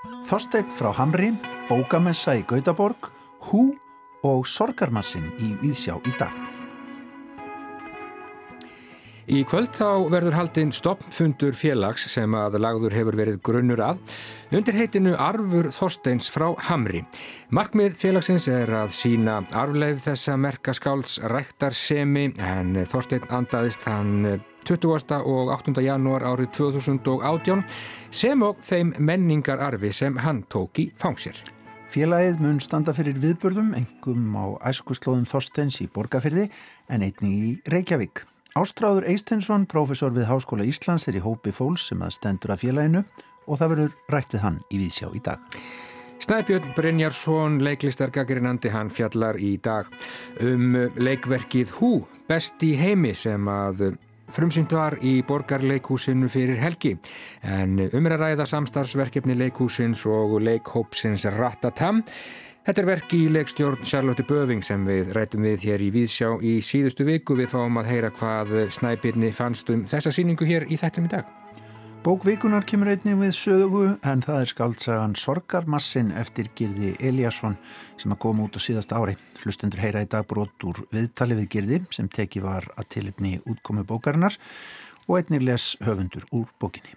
Þorsteit frá Hamri, Bókamessa í Gautaborg, Hú og Sorgarmassin í Víðsjá í dag. Í kvöld þá verður haldinn stoppfundur félags sem að lagður hefur verið grunnur að undir heitinu Arfur Þorsteins frá Hamri. Markmið félagsins er að sína arfleif þessa merkaskáls ræktarsemi en Þorstein andaðist hann 20. og 8. janúar árið 2018 sem og þeim menningararfi sem hann tók í fangsir. Félagið mun standa fyrir viðbörðum, engum á æskuslóðum Þorsteins í Borgafyrði en einnig í Reykjavík. Ástráður Eistensson, profesor við Háskóla Íslands, er í hópi fólks sem að stendur að félaginu og það verður rætt við hann í Vísjá í dag. Snæbjörn Brynjarsson, leiklistargagrinandi, hann fjallar í dag um leikverkið Hú, best í heimi sem að frumsynd var í borgarleikúsinu fyrir helgi. En um er að ræða samstarfsverkefni leikúsins og leikhópsins Ratatam. Þetta er verk í leikstjórn Charlotte Böving sem við rætum við hér í Víðsjá í síðustu viku. Við fáum að heyra hvað Snæbyrni fannst um þessa síningu hér í þettum í dag. Bókvíkunar kemur einnig við sögu en það er skaldsagan Sorgarmassin eftir Girði Eliasson sem að koma út á síðast ári. Hlustendur heyra í dag brot úr viðtali við Girði sem teki var að tilipni útkomi bókarinnar og einnig les höfundur úr bókinni.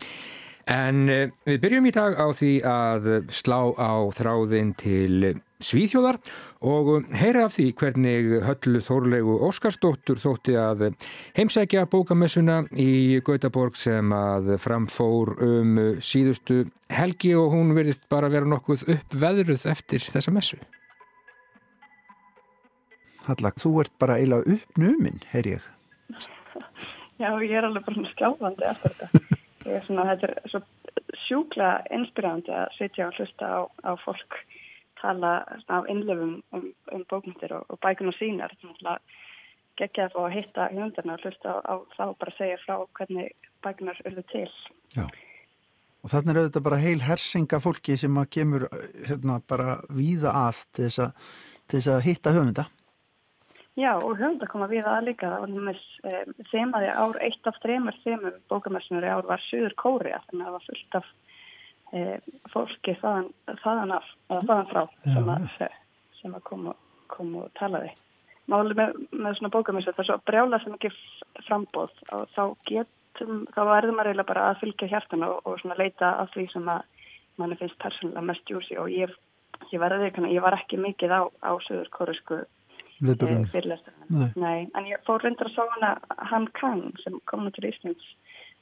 En eh, við byrjum í dag á því að slá á þráðin til Svíþjóðar og heyra af því hvernig höllu Þórlegu Óskarsdóttur þótti að heimsækja bókamessuna í Gautaborg sem að framfór um síðustu helgi og hún verðist bara vera nokkuð uppveðruð eftir þessa messu. Hallak, þú ert bara eiginlega uppnuminn, heyr ég. Já, ég er alveg bara skjáfandi eftir þetta. Er svona, þetta er svo sjúkla inspirandi að sitja og hlusta á, á fólk tala á innlefum um, um bókmyndir og, og bækunar sínar. Þetta geggja að fá að hitta hjóndarna og hlusta á, þá og bara segja frá hvernig bækunar urðu til. Já, og þannig er auðvitað bara heil hersinga fólki sem að kemur hérna, bara víða að til þess að hitta höfunda. Já, og höfunda koma við að líka. Það var um, þemaði ár, eitt af þreymur þemum bókamessunari ár var Suður Kóri, þannig að það var fullt af e, fólki þaðan, þaðan, af, þaðan frá sem að, sem að koma, koma og talaði. Máli með, með svona bókamessu, það er svo brjála sem ekki frambóð og þá getum, þá verður maður eiginlega bara að fylgja hjartan og, og svona leita af því sem að manni finnst persónulega mest júsi og ég, ég verði ég var ekki mikið á, á Suður Kórisku viðbörðun Nei. Nei, en ég fór reyndar að sá hana Han Kang sem kom nú til Íslands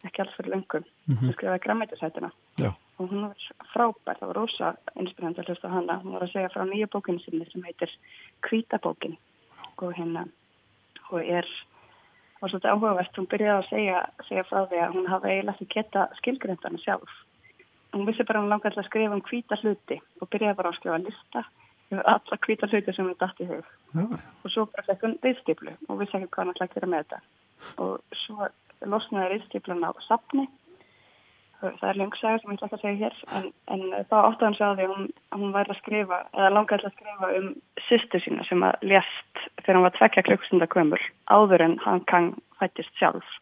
ekki alls fyrir lengum mm -hmm. sem skrifaði grammetisætina og hún var frábær, það var rosa inspirant að hlusta hana, hún var að segja frá nýja bókinu sinni sem heitir Kvítabókin og hérna og er var svolítið áhugavert, hún byrjaði að segja, segja frá því að hún hafi eiginlega ekki geta skilgröndana sjálf. Hún vissi bara hún langaði að skrifa um kvíta hluti og byrjaði bara að skrifa lista alla hvita hluti sem við dætt í hug. Ja. og svo bara fekk hún reyðstiplu og vissi ekki hvað hann ætlaði að gera með þetta. Og svo losnaði reyðstiplun á sapni það er lungsagur sem ég ætla að segja hér en, en þá áttu hann svo að hún, hún væri að skrifa, eða langaði að skrifa um sýstu sína sem að lést þegar hann var tvekja klukksunda kvömmur áður en hann kann fættist sjálf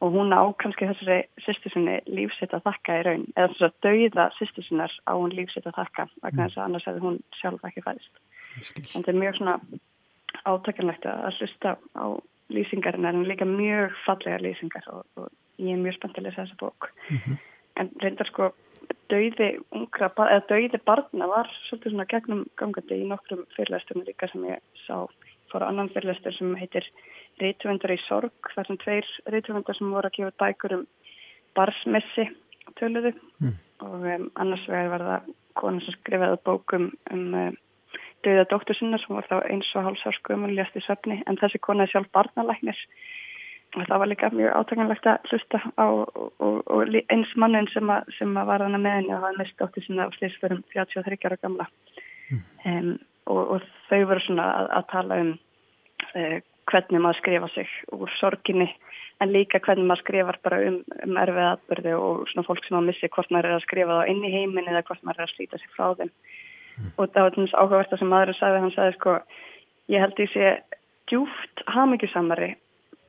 og hún á kannski þessari sýstu sinni lífsitt að þakka í raun. Eða þess að dauða sýstu sinnar á hún lífsitt að þakka vegna þess að annars hefði hún sjálf ekki fæðist en þetta er mjög svona átakanlegt að hlusta á lýsingarinn en líka mjög fallega lýsingar og, og ég er mjög spennt að lesa þessa bók. Mm -hmm. en reyndar sko dauði ungra, eða dauði barna var svolítið svona gegnum gangandi í nokkrum fyrirlæstum líka sem ég sá. Fór á annan fyrirlæstur sem heitir rítvöndar í sorg, þar sem tveir rítvöndar sem voru að gefa dækur um barsmessi töluðu mm. og um, annars vegar var það konar sem skrifaði bókum um um döða dóttur sinna sem var þá eins og hálfsárskumul ljast í söfni en þessi konar er sjálf barnalæknir og það var líka mjög átakanlegt að hlusta á og, og, og eins mannin sem, a, sem að var hana með henni og það mest dóttur sinna á slýsförum 33 ára gamla mm. um, og, og þau voru svona að, að tala um uh, hvernig maður skrifa sig úr sorginni en líka hvernig maður skrifar bara um, um erfið atbyrði og svona fólk sem að missi hvort maður er að skrifa það inn í heiminn eða hvort maður er að slíta sig frá þeim. Mm. og það var þess áhugaverta sem maður sagði, hann sagði sko ég held því sé djúft hamingjusamari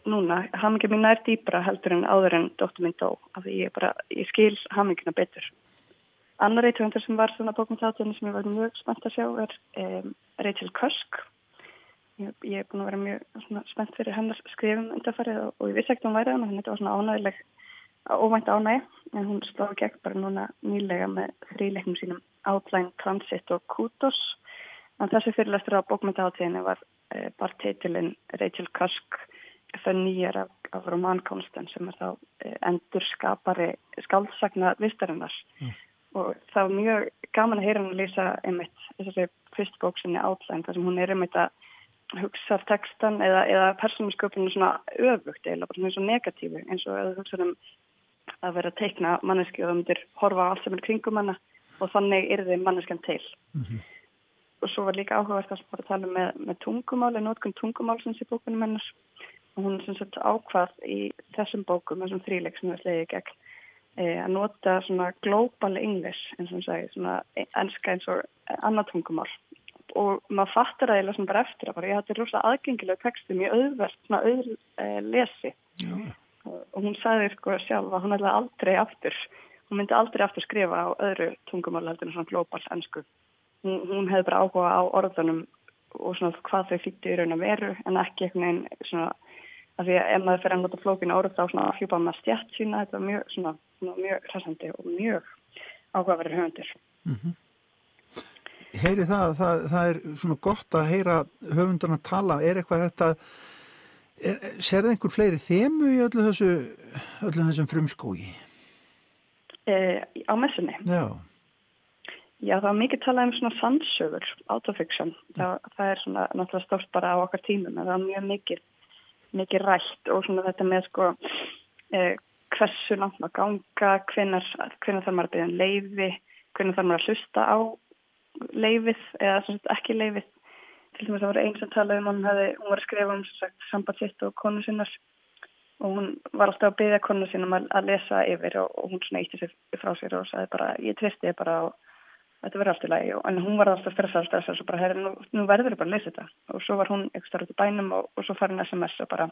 núna, hamingju mín er dýbra heldur en áður en dóttur minn dó af því ég bara, ég skil hamingjuna betur. Annar reytöfundar sem var svona bókmyndatátunni sem ég var mjög spennt að sjá er um, Rachel Cusk ég, ég er búin að vera mjög spennt fyrir hennar skrifum undarfarið og, og ég vissi ekkert hún værið hann þetta var svona ánægileg óvænt ánæg en hún slóði gegn bara núna nýlega með þrýleiknum sínum Outline, Transit og Kudos. En þessi fyrirlæstur á bókmyndatátunni var uh, bara teitilinn Rachel Cusk það nýjar af, af románkonsten sem er þá eh, endur skapari skáldsagna vistarinnar. Mm. og það var mjög gaman að heyra hann að lýsa einmitt þessari fyrst bóksinni átlæn þar sem hún er einmitt að hugsa textan eða, eða persónasköpunum svona öfugt eða bara svona eins og negatífu eins og að hugsa um að vera að teikna manneski og það myndir horfa allt sem er kringum hana og þannig er þið manneskan til. Mm -hmm. og svo var líka áhugavert að bara tala með, með tungumáli, nótkunn tungumálsins í bókunum hennar. Og hún sem sagt ákvað í þessum bókum, þessum þríleik sem við slegið gegn e, að nota svona global English eins og hún segi, svona ennska eins og annartungumál og maður fattar að ég lesa bara eftir að bara ég hætti rosa aðgengilega texti mjög auðvert, svona auður e, lesi Já. og hún sagði sko sjálf að hún ætlaði aldrei aftur hún myndi aldrei aftur skrifa á öðru tungumál heldur en svona global ennsku hún, hún hefði bara áhuga á orðunum og svona hvað þau fýtti í raun að veru en ekki einhvern veginn svona af því að ef maður fyrir að nota flókinu orð þá svona hjúpa maður stjætt sína þetta er mjög, svona, svona mjög ræsandi og mjög áhugaverður höfundir mm -hmm. Heyri það, það það er svona gott að heyra höfundarna tala, er eitthvað þetta ser það einhver fleiri þemu í öllu þessu öllu þessum frumskói? E, á messunni? Já Já, það var mikið talað um svona sannsögur, autofiction, það, það er svona náttúrulega stórt bara á okkar tímum það var mjög mikið mikið rætt og svona þetta með sko eh, hversu langt maður ganga, hvenar, þarf maður að byggja um leiði, hvenar þarf maður að hlusta á leiðið eða svona ekki leiðið. Til dæmis að það var einn sem talaði um hún, hefði, hún var að skrifa um sagt, samband sitt og konu sinnar. Og hún var alltaf að byggja konu sinum að, að lesa yfir og, og hún svona ítti sér frá sér og sagði bara, ég tristi bara og þetta verður allt í lagi. En hún var alltaf stressað stressað og bara, herri, nú, nú verður ég bara að lesa þetta. Og svo var hún eitthvað starf út í bænum og, og svo farin SMS og bara,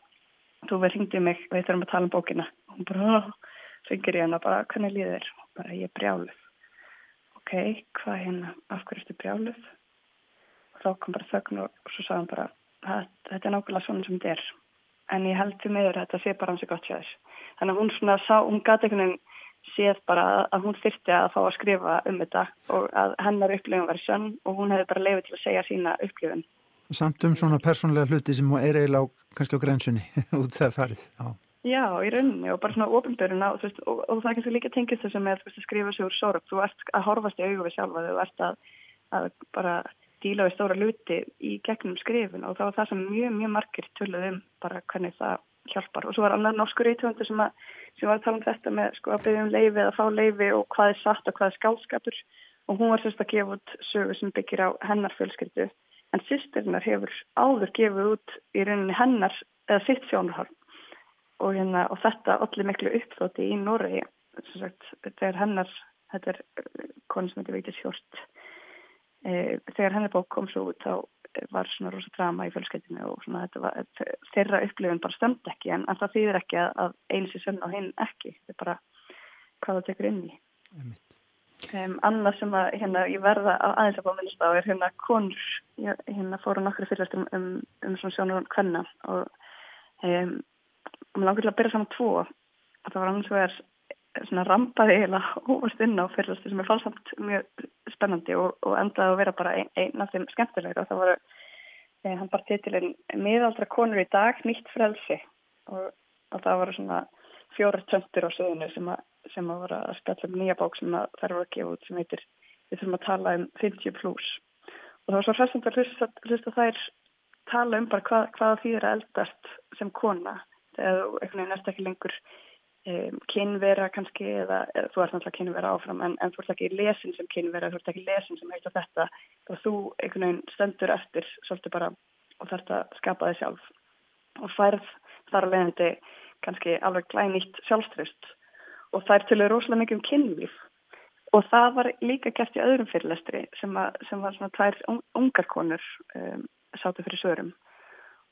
þú verð hringdið mig við þurfum að tala um bókina. Og hún bara, ringir ég hennar bara, hvernig líður og bara, ég brjáluð ok, hvað hérna, af hverju ertu brjáluð og þá kom bara þögn og, og svo hann bara þetta er nákvæmlega svona sem þetta er en ég held til meður að þetta sé bara hans er gott sér þannig að hún svona sá, hún gati einhvern veginn séð bara að hún þyrti að fá að skrifa um þetta og að hennar upplifun var sönn og hún hefði bara lefið til að segja sína upplifun. Samt um svona persónlega hluti sem er eiginlega á, kannski á grensunni út þegar farið. Já. Já, í rauninni og bara svona ofinböruna og, og, og það kannski líka tengist þess að skrifa sig úr sorg. Þú ert að horfast í augu við sjálfa þú ert að, að bara díla við stóra luti í gegnum skrifin og það var það sem mjög, mjög margir tulluð um bara hvernig það hjálpar. Og svo var annar norskur ítöndu sem, sem var að tala um þetta með sko að byggja um leifi eða fá leifi og hvað er satt og hvað er skálskapur og hún var sérst að gefa út sögu sem byggir á hennar fjölskyldu. En sýstirinnar hefur áður gefið út í rauninni hennar eða sitt sjónarhald og, hérna, og þetta allir miklu uppþótti í Noregi þetta er hennar þetta er eh, konu sem heitir Vítis Hjort e, þegar hennar bók kom svo út þá var svona rosa drama í fjölskeitinu og svona þetta var, þeirra upplifin bara stemd ekki en, en það þýðir ekki að, að eins í sönn og hinn ekki, þetta er bara hvað það tekur inn í. Um, annað sem að hérna ég verða aðeins að bá minnst á er hérna konur, hérna fóru nokkru fyrirlastum um, um, um svona sjónur og hvenna og um, og mér langar til að byrja saman tvo að það var annars vegar svona rampaði eiginlega óvast inn á fyrirlastu sem er falsamt mjög spennandi og, og endaði að vera bara eina ein af þeim skemmtilegur og það voru eh, hann bara titilinn miðaldra konur í dag nýtt frelsi. Og, og það voru svona fjóra töntur á söðinu sem að, sem að voru að spjalla um nýja bók sem það voru að gefa út sem heitir við þurfum að tala um 50 plus og það var svo hressand að hlusta, þær tala um bara hvað, hvaða þýðir að eldast sem kona þú einhvern veginn ert ekki lengur um, kynvera kannski eða, eða þú ert náttúrulega kynvera áfram en, en þú ert ekki lesin sem kynvera, þú ert ekki lesin sem heita þetta. Og þú einhvern veginn stendur eftir svolítið bara og þarf að skapa þig sjálf. Og færð þar að leiðandi kannski alveg glænýtt sjálfströst og það er til að rosalega mikið um kynlíf. Og það var líka gert í öðrum fyrirlestri sem, að, sem var svona tvær ungarkonur um, sátu fyrir sögurum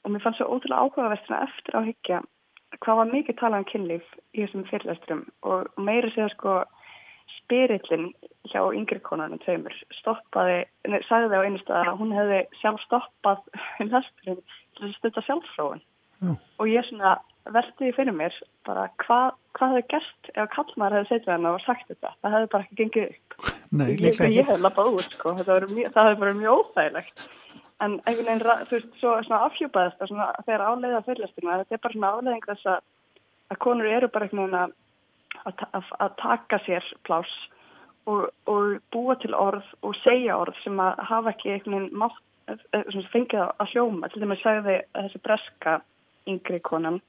og mér fannst svo ótrúlega áhugaverðina eftir að higgja hvað var mikið talað um kynlíf í þessum fyrirlesturum og meiri segja sko spirillin hjá yngri konanum tveimur stoppaði, nei, sagði á einu stað að hún hefði sjálf stoppað lesturinn til að stutta sjálfsfróðun og ég svona veldi fyrir mér bara hvað hva hefði gert ef kallmar hefði setið hann og sagt þetta. Það hefði bara ekki gengið upp. Nei, ég, ég hef lappað út sko. Það hefði bara mjög óþægilegt en einhvern veginn, þú veist, svo svona afhjúpaðist það svona þegar áleiða fyrirlestina þetta er bara svona áleiðing þess að að konur eru bara einhvern veginn að, að, að taka sér plás og, og búa til orð og segja orð sem að hafa ekki einhvern veginn mátt, fengið að hljóma. Til dæmis sagði þessi breska yngri konan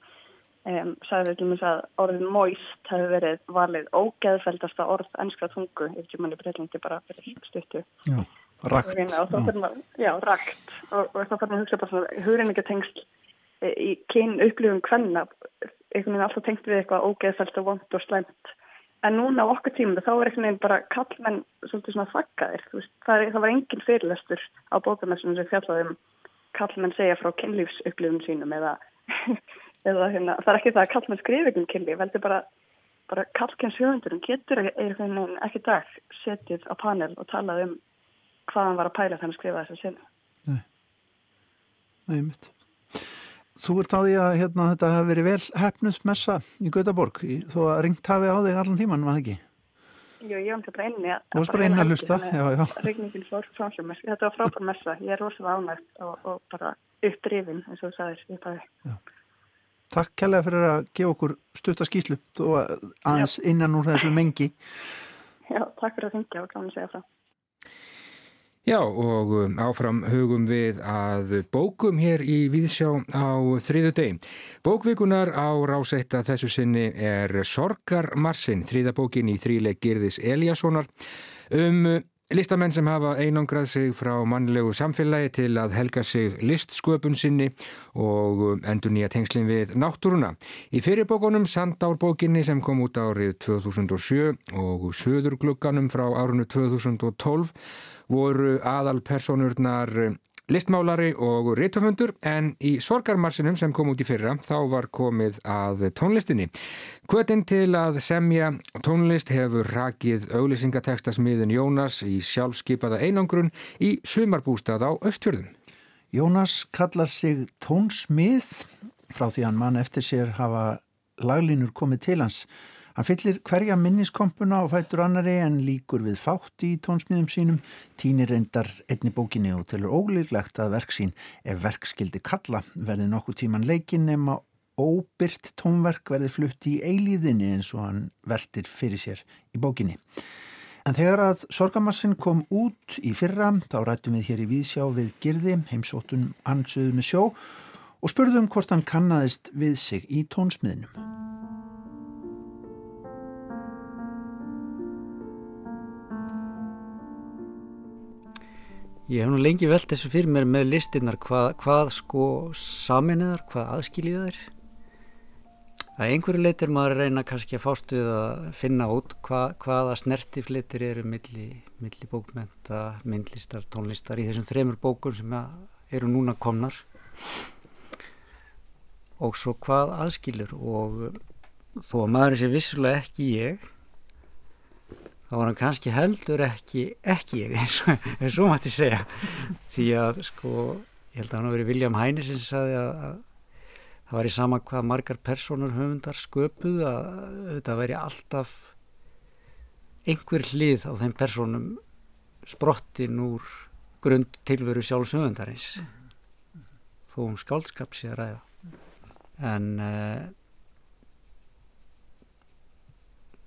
um, sagði til dæmis að orðin moist hefði verið valið ógeðfældasta orð ennskra tungu ef ekki manni breytlandi bara fyrir stuttu. Já, rakt. Já, já rakt. Og, og þá fann ég að hugsa bara svona hugreiningatengsl e, í kyn upplifum hvenna einhvern veginn alltaf tengt við eitthvað ógeðfælt og vond og slæmt. En núna á okkur tímum þá er einhvern veginn bara kallmenn svolítið svona þakkaðir það, það var engin fyrirlestur á bókamessunum sem fjallaðum kallmenn segja frá kynlífsupplifum sínum eða eða hérna, það er ekki það að kall með skrifingum kynli, veldur bara, bara kallkens höfundurum getur ekki dag setið á panel og talað um hvað hann var að pæla þannig að skrifa þess að sinna. Nei, Nei mitt. Þú ert á því að hérna, þetta hafi verið vel hefnust messa í Gautaborg þó að ringt hafi á þig allan tíman, var það ekki? Jú, ég var bara inni að... Þú varst bara inni að hlusta, já, já. Ringingin fór messa. Þetta var frábær messa. Ég er rosalega ánægt og, og bara uppdrifin eins og þú sagðir í bæði. Takk kærlega fyrir að gefa okkur stuttaskíslu og aðeins Já. innan úr þessu mengi. Já, takk fyrir að þingja og klána að segja frá. Já, og um, áfram hugum við að bókum hér í Víðsjá á þriðu deg. Bókvikunar á rásetta þessu sinni er Sorgarmarsin, þriðabókin í þríleik Girðis Eliassonar um Listamenn sem hafa einangrað sig frá mannlegu samfélagi til að helga sig listsköpun sinni og endur nýja tengslinn við náttúruna. Í fyrirbókunum Sandárbókinni sem kom út árið 2007 og Söðurglugganum frá árinu 2012 voru aðalpersonurnar listmálari og rítufundur en í sorgarmarsinum sem kom út í fyrra þá var komið að tónlistinni. Kvötinn til að semja tónlist hefur rakið auglýsingatekstasmiðin Jónas í sjálfskeipaða einangrun í sumarbústað á Östfjörðum. Jónas kallar sig tónsmið frá því hann mann eftir sér hafa laglínur komið til hans Hann fyllir hverja minniskompuna og fætur annari en líkur við fátt í tónsmíðum sínum, týnir reyndar einni bókinni og telur ólíklegt að verk sín ef verk skildi kalla verði nokkuð tíman leikin nema óbyrt tónverk verði flutt í eilíðinni eins og hann veldir fyrir sér í bókinni. En þegar að Sorgamassin kom út í fyrra, þá rættum við hér í Víðsjá við Girði, heimsóttum ansöðu með sjó og spurðum hvort hann kannadist við sig í tónsmiðnum. Ég hef nú lengi velt þessu fyrir mér með listinnar hvað, hvað sko saminniðar, hvað aðskiljiðar. Að einhverju leitir maður reyna kannski að fást við að finna út hvað, hvaða snertiflitir eru milli, milli bókmenta, myndlistar, tónlistar í þessum þremur bókun sem eru núna komnar. Og svo hvað aðskiljur og þó að maður sé vissulega ekki ég þá var hann kannski heldur ekki ekki eins og, eins og mætti segja. Því að sko ég held að hann hafi verið William Heine sem sagði að, að það var í sama hvað margar personur höfundar sköpuð að þetta veri alltaf einhver hlið á þeim personum sprottin úr grund tilveru sjálfs höfundarins. Þó um skálskap sé að ræða. En en uh,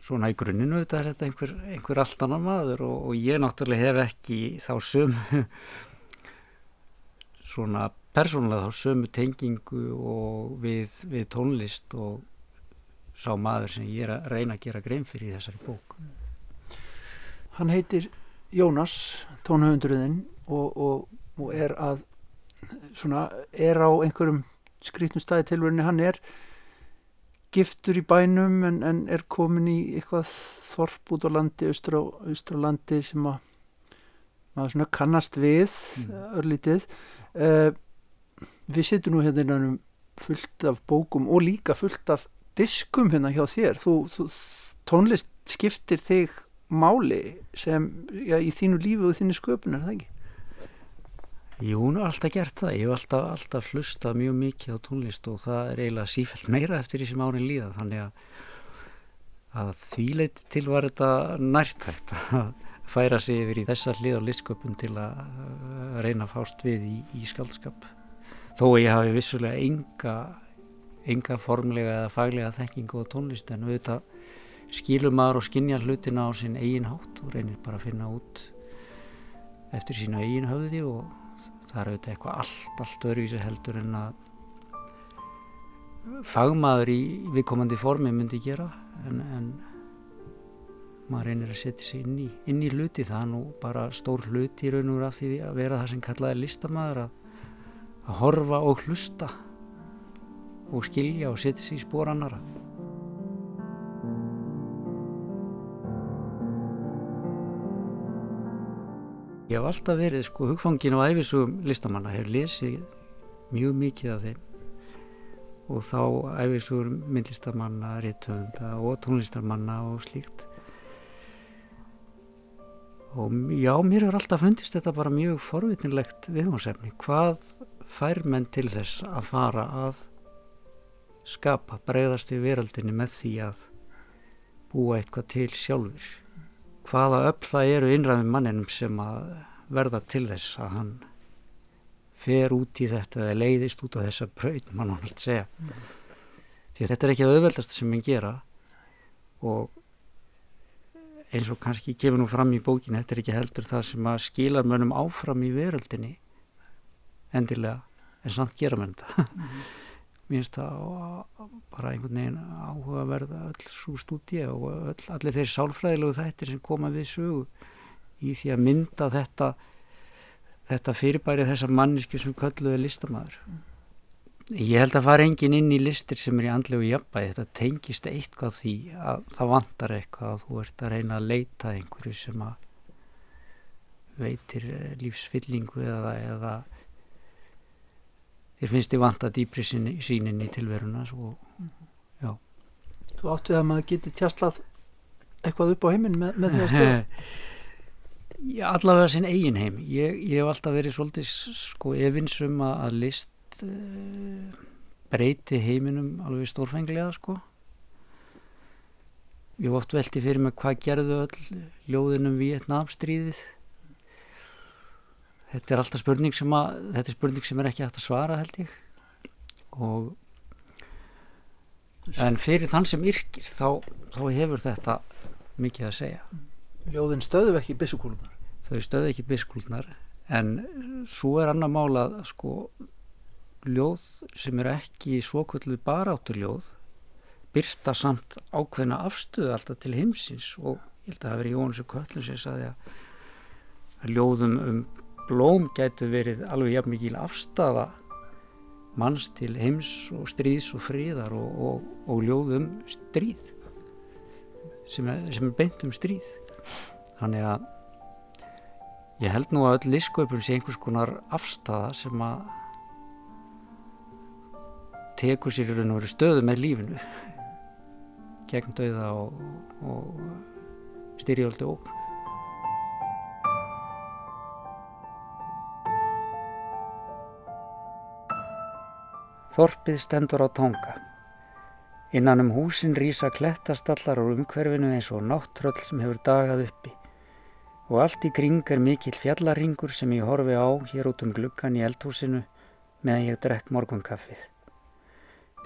svona í grunninu þetta er þetta einhver, einhver allt annar maður og, og ég náttúrulega hef ekki þá sömu svona persónulega þá sömu tengingu og við, við tónlist og sá maður sem ég er að reyna að gera grein fyrir í þessari bók. Hann heitir Jónas tónhöfundurinn og, og, og er að svona er á einhverjum skrítnum staði tilverðinu hann er giftur í bænum en, en er komin í eitthvað þorp út á landi, austur á, austur á landi sem að maður svona kannast við mm. örlítið uh, við sittum nú hérna um fullt af bókum og líka fullt af diskum hérna hjá þér þú, þú, tónlist skiptir þig máli sem já, í þínu lífi og þínu sköpun er það ekki? Jú, hún er alltaf gert það. Ég hef alltaf, alltaf hlusta mjög mikið á tónlist og það er eiginlega sífælt meira eftir því sem árin líða. Þannig að, að því leiti til var þetta nærtækt að færa sig yfir í þessa hlið á listsköpun til að reyna að fást við í, í skaldskap. Þó ég hafi vissulega enga, enga formlega eða faglega þekkingu á tónlist en auðvitað skilur maður og skinja hlutina á sinn eigin hátt og reynir bara að finna út eftir sína eigin höfði og það er auðvitað eitthvað allt, allt öðruvísi heldur en að fagmaður í viðkomandi formi myndi gera en, en maður reynir að setja sig inn í, inn í hluti. Það er nú bara stór hluti í raun og af því að vera það sem kallaði listamæður að, að horfa og hlusta og skilja og setja sig í spór annara Ég hef alltaf verið sko hugfangin á æfisugum listamanna, hef lesið mjög mikið af þeim og þá æfisugur myndlistamanna, réttöfunda og tónlistarmanna og slíkt. Og já, mér hefur alltaf fundist þetta bara mjög forvitinlegt viðhómsefni. Hvað fær menn til þess að fara að skapa, breyðast við veraldinni með því að búa eitthvað til sjálfur? Hvaða öll það eru innræðum manninum sem að verða til þess að hann fer út í þetta eða leiðist út á þessa braut, mann hann að segja. Mm. því að þetta er ekki að auðveldast sem ég gera og eins og kannski kemur nú fram í bókinu, þetta er ekki heldur það sem að skila mönnum áfram í veröldinni endilega en samt gera þetta. Mm mér finnst það bara einhvern veginn áhugaverða öll svo stúdíu og öll, allir þeir sálfræðilegu þættir sem koma við sögu í því að mynda þetta þetta fyrirbæri þessar manniski sem kölluði listamæður ég held að fara engin inn í listir sem er í andlegu jafnbæði, þetta tengist eitthvað því að það vantar eitthvað að þú ert að reyna að leita einhverju sem að veitir lífsfyllingu eða, eða þér finnst þið vant að dýpri sínin í tilveruna svo, já. Þú áttið að maður geti tjastlað eitthvað upp á heiminn með, með því að skoða Allavega sinn eigin heim. Ég, ég hef alltaf verið svolítið sko efinsum að, að list uh, breyti heiminum alveg stórfenglega sko. Ég hef oft veltið fyrir mig hvað gerðu öll ljóðinum Vietnamstríðið þetta er alltaf spurning sem að þetta er spurning sem er ekki hægt að svara held ég. Og en fyrir þann sem yrkir þá, þá hefur þetta mikið að segja. Ljóðin stöðu ekki bissukúlunar þau stöðu ekki bissukúlunar en svo er annar mála sko ljóð sem eru ekki svokvöldu barátturljóð byrta samt ákveðna afstöðu alltaf til heimsins. Og ég held að það veri Jónus og Köllun sem saði að ljóðum um blóm gætu verið alveg jafn mikil afstafa manns til heims og stríðs og fríðar og, og, og ljóðum stríð sem er, er beint um stríð. Þannig að ég held nú að öll lisköpun sé einhvers konar afstafa sem að tekur sér í raun og veru stöðu með lífinu gegn dauða og, og styrjöldu og Þorpið stendur á tónga. Innan um húsin rýsa klettastallar úr umhverfinu eins og náttröll sem hefur dagað uppi og allt í kring er mikill fjallaringur sem ég horfi á hér út um gluggan í eldhúsinu meðan ég drekk morgunkaffið.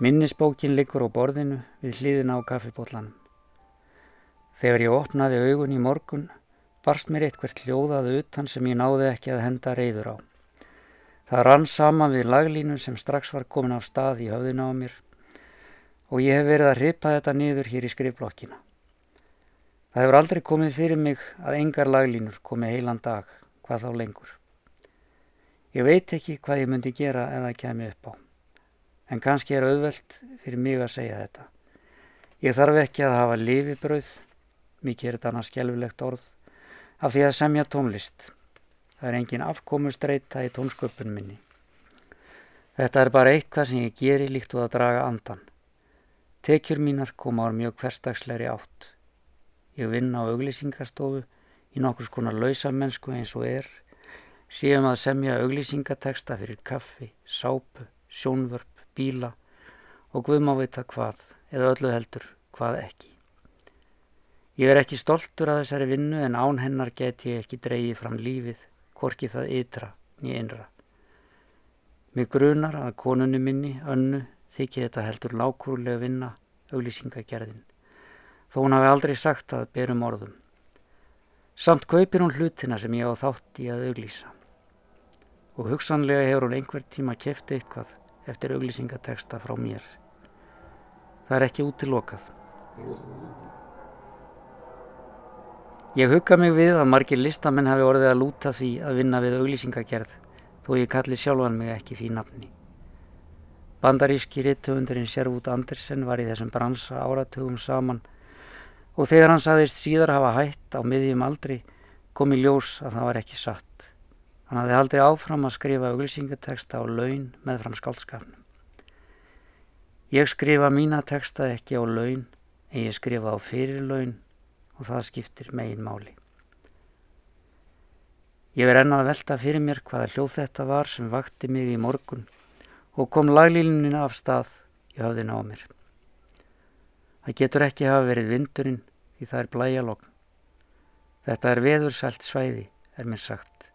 Minnisbókin liggur á borðinu við hlýðina á kaffibótlanum. Þegar ég opnaði augun í morgun barst mér eitthvert hljóðað utan sem ég náði ekki að henda reyður á. Það rann saman við laglínu sem strax var komin á stað í höfðina á mér og ég hef verið að ripa þetta niður hér í skrifblokkina. Það hefur aldrei komið fyrir mig að engar laglínur komið heilan dag, hvað þá lengur. Ég veit ekki hvað ég myndi gera ef það kemi upp á, en kannski er auðvelt fyrir mig að segja þetta. Ég þarf ekki að hafa lifibrauð, mikið er þetta annars skjálfilegt orð, af því að semja tónlist Það er engin afkomustreita í tónsköpun minni. Þetta er bara eitthvað sem ég geri líkt og að draga andan. Tekjur mínar koma á mjög hverstagsleiri átt. ég vinn á auglýsingastofu í nokkurs konar lausamennsku eins og er, séum að semja auglýsingateksta fyrir kaffi, sápu, sjónvörp, bíla og guðum á vita hvað, eða öllu heldur hvað ekki. Ég er ekki stoltur að þessari vinnu en án hennar get ég ekki dreyið fram lífið, korki það ytra, nýja innra. Mér grunar að konunni minni, önnu, þykir þetta heldur lágrúlega vinna, auglýsingagerðin. Þó hún hafi aldrei sagt að berum orðum. Samt kaupir hún hlutina sem ég á þátt í að auglýsa. Og hugsanlega hefur hún einhver tíma kæft eitthvað eftir auglýsingateksta frá mér. Það er ekki út til lokað. Ég hugga mig við að margir listamenn hafi orðið að lúta því að vinna við auglýsingagerð þó ég kalli sjálfan mig ekki því nafni. Bandaríski rittöfundurinn Sjervút Andersen var í þessum bransa áratugum saman og þegar hann saðist síðar hafa hætt á miðjum aldri kom í ljós að það var ekki satt. Hann hafði haldið áfram að skrifa auglýsingateksta á laun með fram skálskafnum. Ég skrifa mína teksta ekki á laun en ég skrifa á fyrirlaun og það skiptir megin máli. Ég er ennað að velta fyrir mér hvaða hljóð þetta var sem vakti mig í morgun og kom laglínunina af stað í höfðina á mér. Það getur ekki hafa verið vindurinn því það er blæjalogn. Þetta er veðursælt svæði, er mér sagt.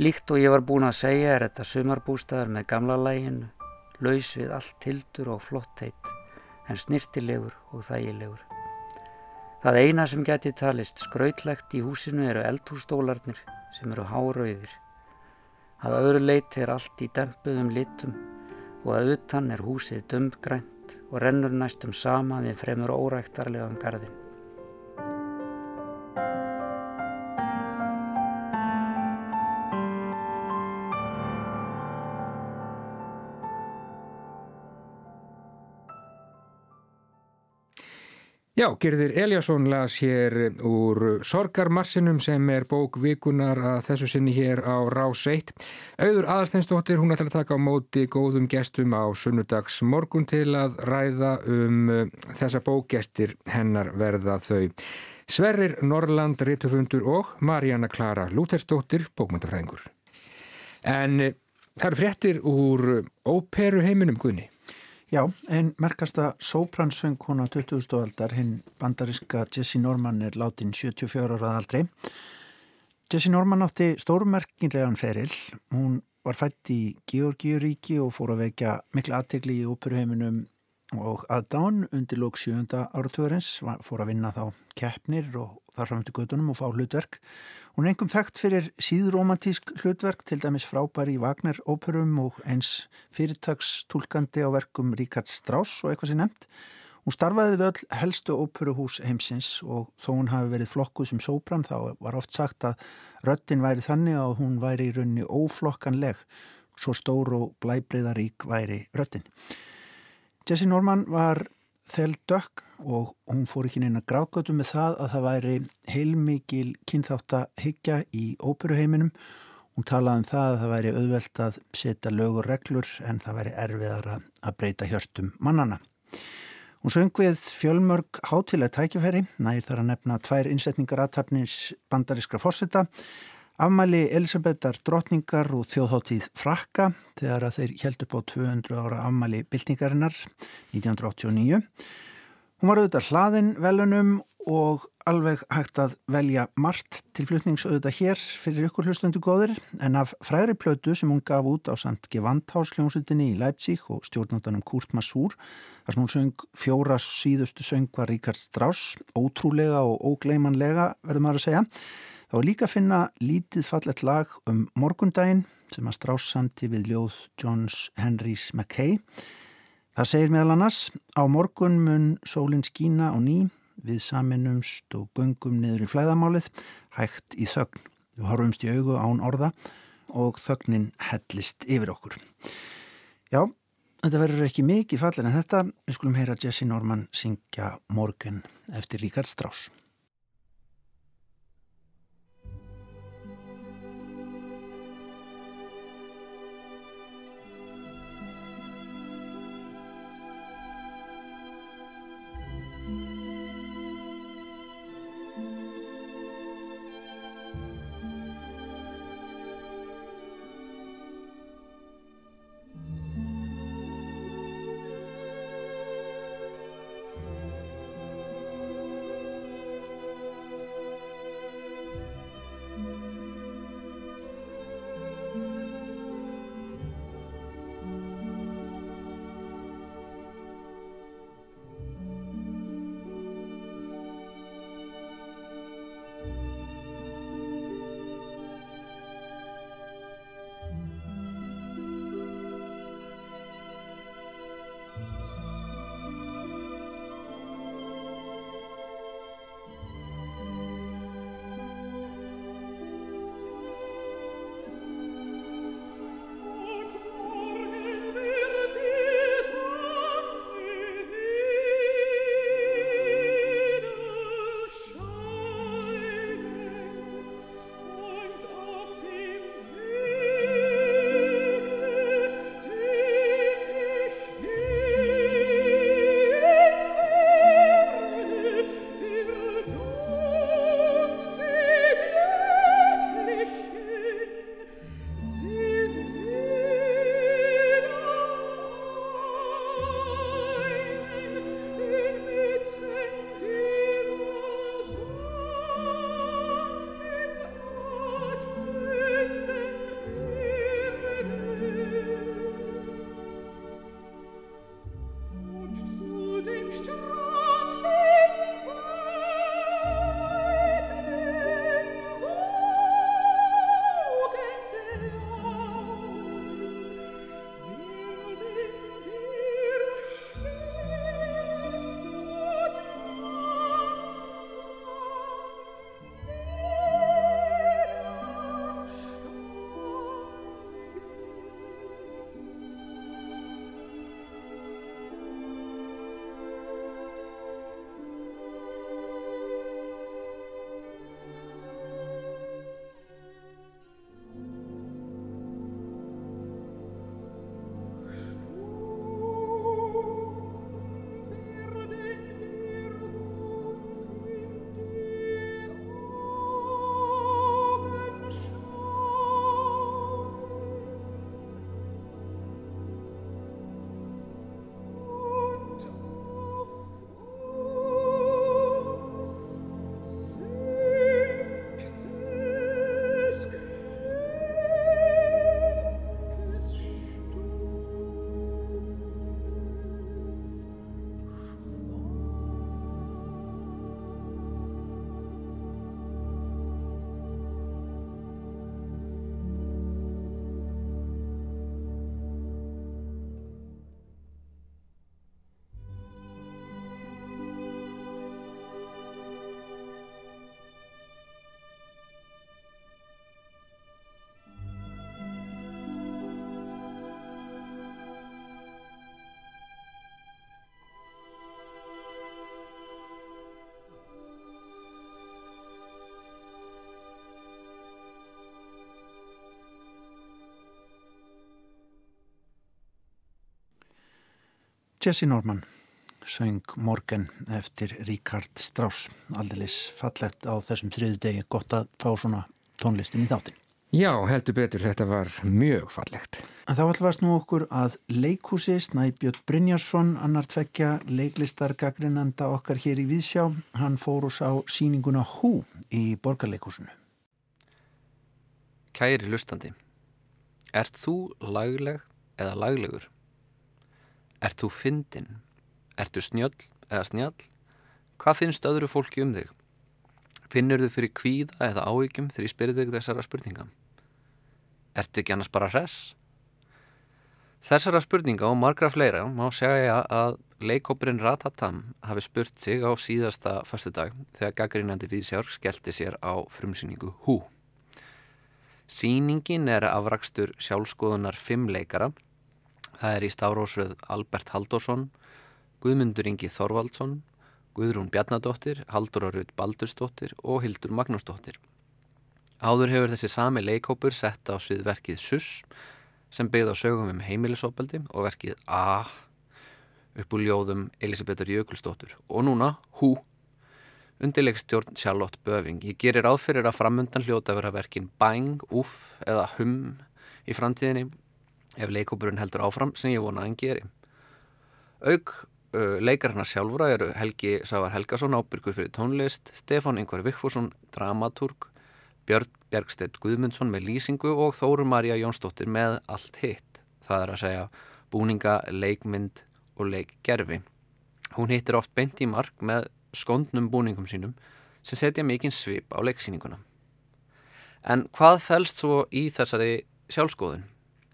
Líkt og ég var búin að segja er þetta sumarbústaðar með gamla læginu, laus við allt tildur og flott heit, en snirtilegur og þægilegur. Það eina sem geti talist skrautlegt í húsinu eru eldhústólarnir sem eru hárauðir. Að öðru leiti er allt í dempuðum litum og að utan er húsið dömbgrænt og rennur næstum sama við fremur óræktarlegan gardin. Já, Gerðir Eliasson las hér úr Sorgarmarsinum sem er bók vikunar að þessu sinni hér á Rás 1. Auður Aðarsteinsdóttir, hún ætlar að taka á móti góðum gestum á sunnudags morgun til að ræða um uh, þessa bókgestir hennar verða þau. Sverrir Norrland, Rittufundur og Marjana Klara Lútersdóttir, bókmyndafræðingur. En uh, það eru fréttir úr óperu heiminum Guðni. Já, einn merkasta sópransöngkona 20. aldar, hinn bandariska Jessie Norman er látin 74 ára aldrei. Jessie Norman átti stórmerkinlegan feril. Hún var fætt í Georgíuríki og fór að vekja miklu aðtegli í óperuheiminum og aðdán undir lók 7. áratugurins, fór að vinna þá keppnir og þar fram til gödunum og fá hlutverk. Hún er engum þekkt fyrir síðromantísk hlutverk, til dæmis frábæri í Wagner-óperum og eins fyrirtagstúlkandi á verkum Ríkard Strauss og eitthvað sem nefnt. Hún starfaði við öll helstu óperuhús heimsins og þó hún hafi verið flokkuð sem sóbrann þá var oft sagt að röttin væri þannig að hún væri í raunni óflokkanleg, svo stór og blæbreyðarík væri röttin. Jesse Norman var þell dökk og hún fór ekki neina gráðgötu með það að það væri heilmikil kynþátt að hyggja í óperuheiminum. Hún talaði um það að það væri auðvelt að setja lögur reglur en það væri erfiðar að breyta hjörtum mannana. Hún söng við fjölmörg hátilega tækifæri, nær þar að nefna tvær innsetningar aðtapnins bandarískra fórseta Afmæli Elisabethar drotningar og þjóðháttíð Frakka þegar að þeir held upp á 200 ára afmæli byltingarinnar 1989. Hún var auðvitað hlaðin velunum og alveg hægt að velja margt til flutningsauðvitað hér fyrir ykkur hlustundu góðir en af fræri plötu sem hún gaf út á samt Gevandhásljónsutinni í Leipzig og stjórnandanum Kurt Masur þar sem hún söng fjóra síðustu söng var Ríkard Strauss, ótrúlega og ógleimanlega verður maður að segja Það var líka að finna lítið fallet lag um morgundaginn sem að strássandi við ljóð Johns Henrys Mackay. Það segir meðal annars á morgun mun sólinn skína og ný við saminumst og göngum niður í flæðamálið hægt í þögn. Við horfumst í augu án orða og þögnin hellist yfir okkur. Já, þetta verður ekki mikið fallin en þetta, við skulum heyra Jesse Norman syngja morgun eftir Ríkard Strauss. Jesse Norman söng Morgan eftir Ríkard Strauss aldilis fallett á þessum þriðu degi gott að fá svona tónlistin í þáttin Já, heldur betur, þetta var mjög fallegt. En þá allvarst nú okkur að leikhúsi Snæbjörn Brynjarsson, annar tvekja leiklistar gaggrinanda okkar hér í Víðsjá, hann fór ús á síninguna Hú í borgarleikhúsinu. Kæri lustandi, ert þú lagleg eða laglegur? Ert þú fyndin? Ertu snjöll eða snjall? Hvað finnst öðru fólki um þig? Finnur þau fyrir kvíða eða áhyggjum þegar ég spyrir þig þessara spurninga? Ertu ekki annars bara hress? Þessara spurninga og margra fleira má segja að leikópurinn Ratatam hafi spurt sig á síðasta fastu dag þegar gaggrínandi viðsjár skellti sér á frumsýningu Hú. Sýningin er afrakstur sjálfskoðunar fimm leikara Það er í stafrósröð Albert Haldursson, Guðmundur Ingi Þorvaldsson, Guðrún Bjarnadóttir, Haldur Arrud Baldursdóttir og Hildur Magnúsdóttir. Áður hefur þessi sami leikópur sett á svið verkið Suss sem byggð á sögum um heimilisofbeldi og verkið A upp úr ljóðum Elisabethur Jökulsdóttur og núna Hú undirleikstjórn Charlotte Böving. Ég gerir áfyrir að framundan hljóta vera verkin Bang, Uff eða Hum í framtíðinni ef leikópurinn heldur áfram sem ég vona að hann geri. Aug uh, leikarna sjálfra eru Helgi Sávar Helgason ábyrgur fyrir tónlist, Stefán Yngvar Vikfússon, dramatúrg, Björn Bjergstedt Guðmundsson með lýsingu og Þóru Marja Jónsdóttir með allt hitt. Það er að segja búninga, leikmynd og leikgerfi. Hún hittir oft beint í mark með skondnum búningum sínum sem setja mikinn svip á leiksýninguna. En hvað fælst svo í þessari sjálfskoðun?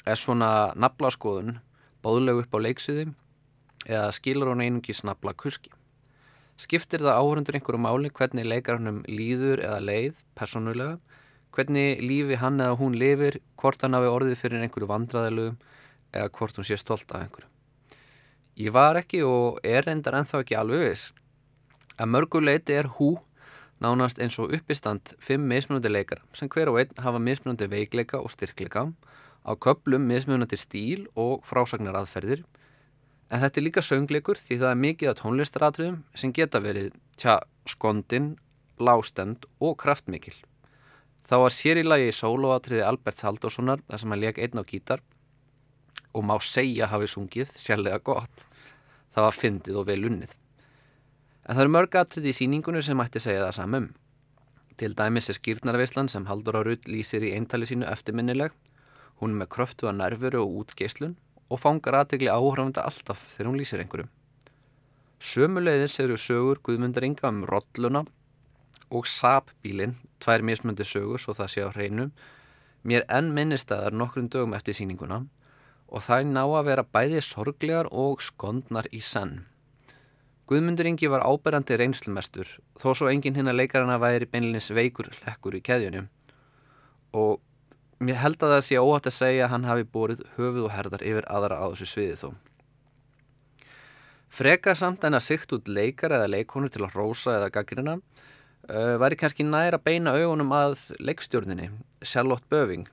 Er svona naflaskoðun bóðlegu upp á leiksiði eða skilur hún einungis nafla kurski? Skiptir það áhörundur einhverju máli hvernig leikarannum líður eða leið personulega? Hvernig lífi hann eða hún lifir, hvort hann hafi orðið fyrir einhverju vandraðilugum eða hvort hún sé stolt af einhverju? Ég var ekki og er reyndar ennþá ekki alveg viss. Að mörguleiti er hú nánast eins og uppistand fimm mismunandi leikara sem hver og einn hafa mismunandi veikleika og styrkleika á köplum mismunandi stíl og frásagnar aðferðir en þetta er líka söngleikur því það er mikið af tónlistaratriðum sem geta verið tja, skondin, lástend og kraftmikil. Það var sér í lagi sólóatriði Alberts Haldurssonar þar sem hann leik einn á gítar og má segja hafi sungið sérlega gott. Það var fyndið og vel unnið. En það eru mörg atrið í síningunum sem mætti segja það samum. Til dæmis er skýrnarveislan sem Haldur Árud lýsir í eintali sínu eftirminnileg. Hún er með kröftu að nervuru og útgeislun og fangar aðtegli áhrifanda alltaf þegar hún lýsir einhverju. Sömuleiðis eru sögur Guðmundar Inga um rolluna og sapbílin, tvær mismöndi sögur svo það sé á hreinu, mér enn minnistæðar nokkrum dögum eftir síninguna og það ná að vera bæði sorglegar og skondnar í senn. Guðmundur Ingi var áberandi reynslumestur þó svo enginn hinn að leikarana væri beinleins veikur lekkur í keðjunum og mér held að það sé óhatt að segja að hann hafi búrið höfuð og herðar yfir aðra á þessu sviði þó. Freka samt en að sykt út leikar eða leikonur til að rósa eða gaggrina uh, væri kannski næra beina augunum að leikstjórninni, Charlotte Böving.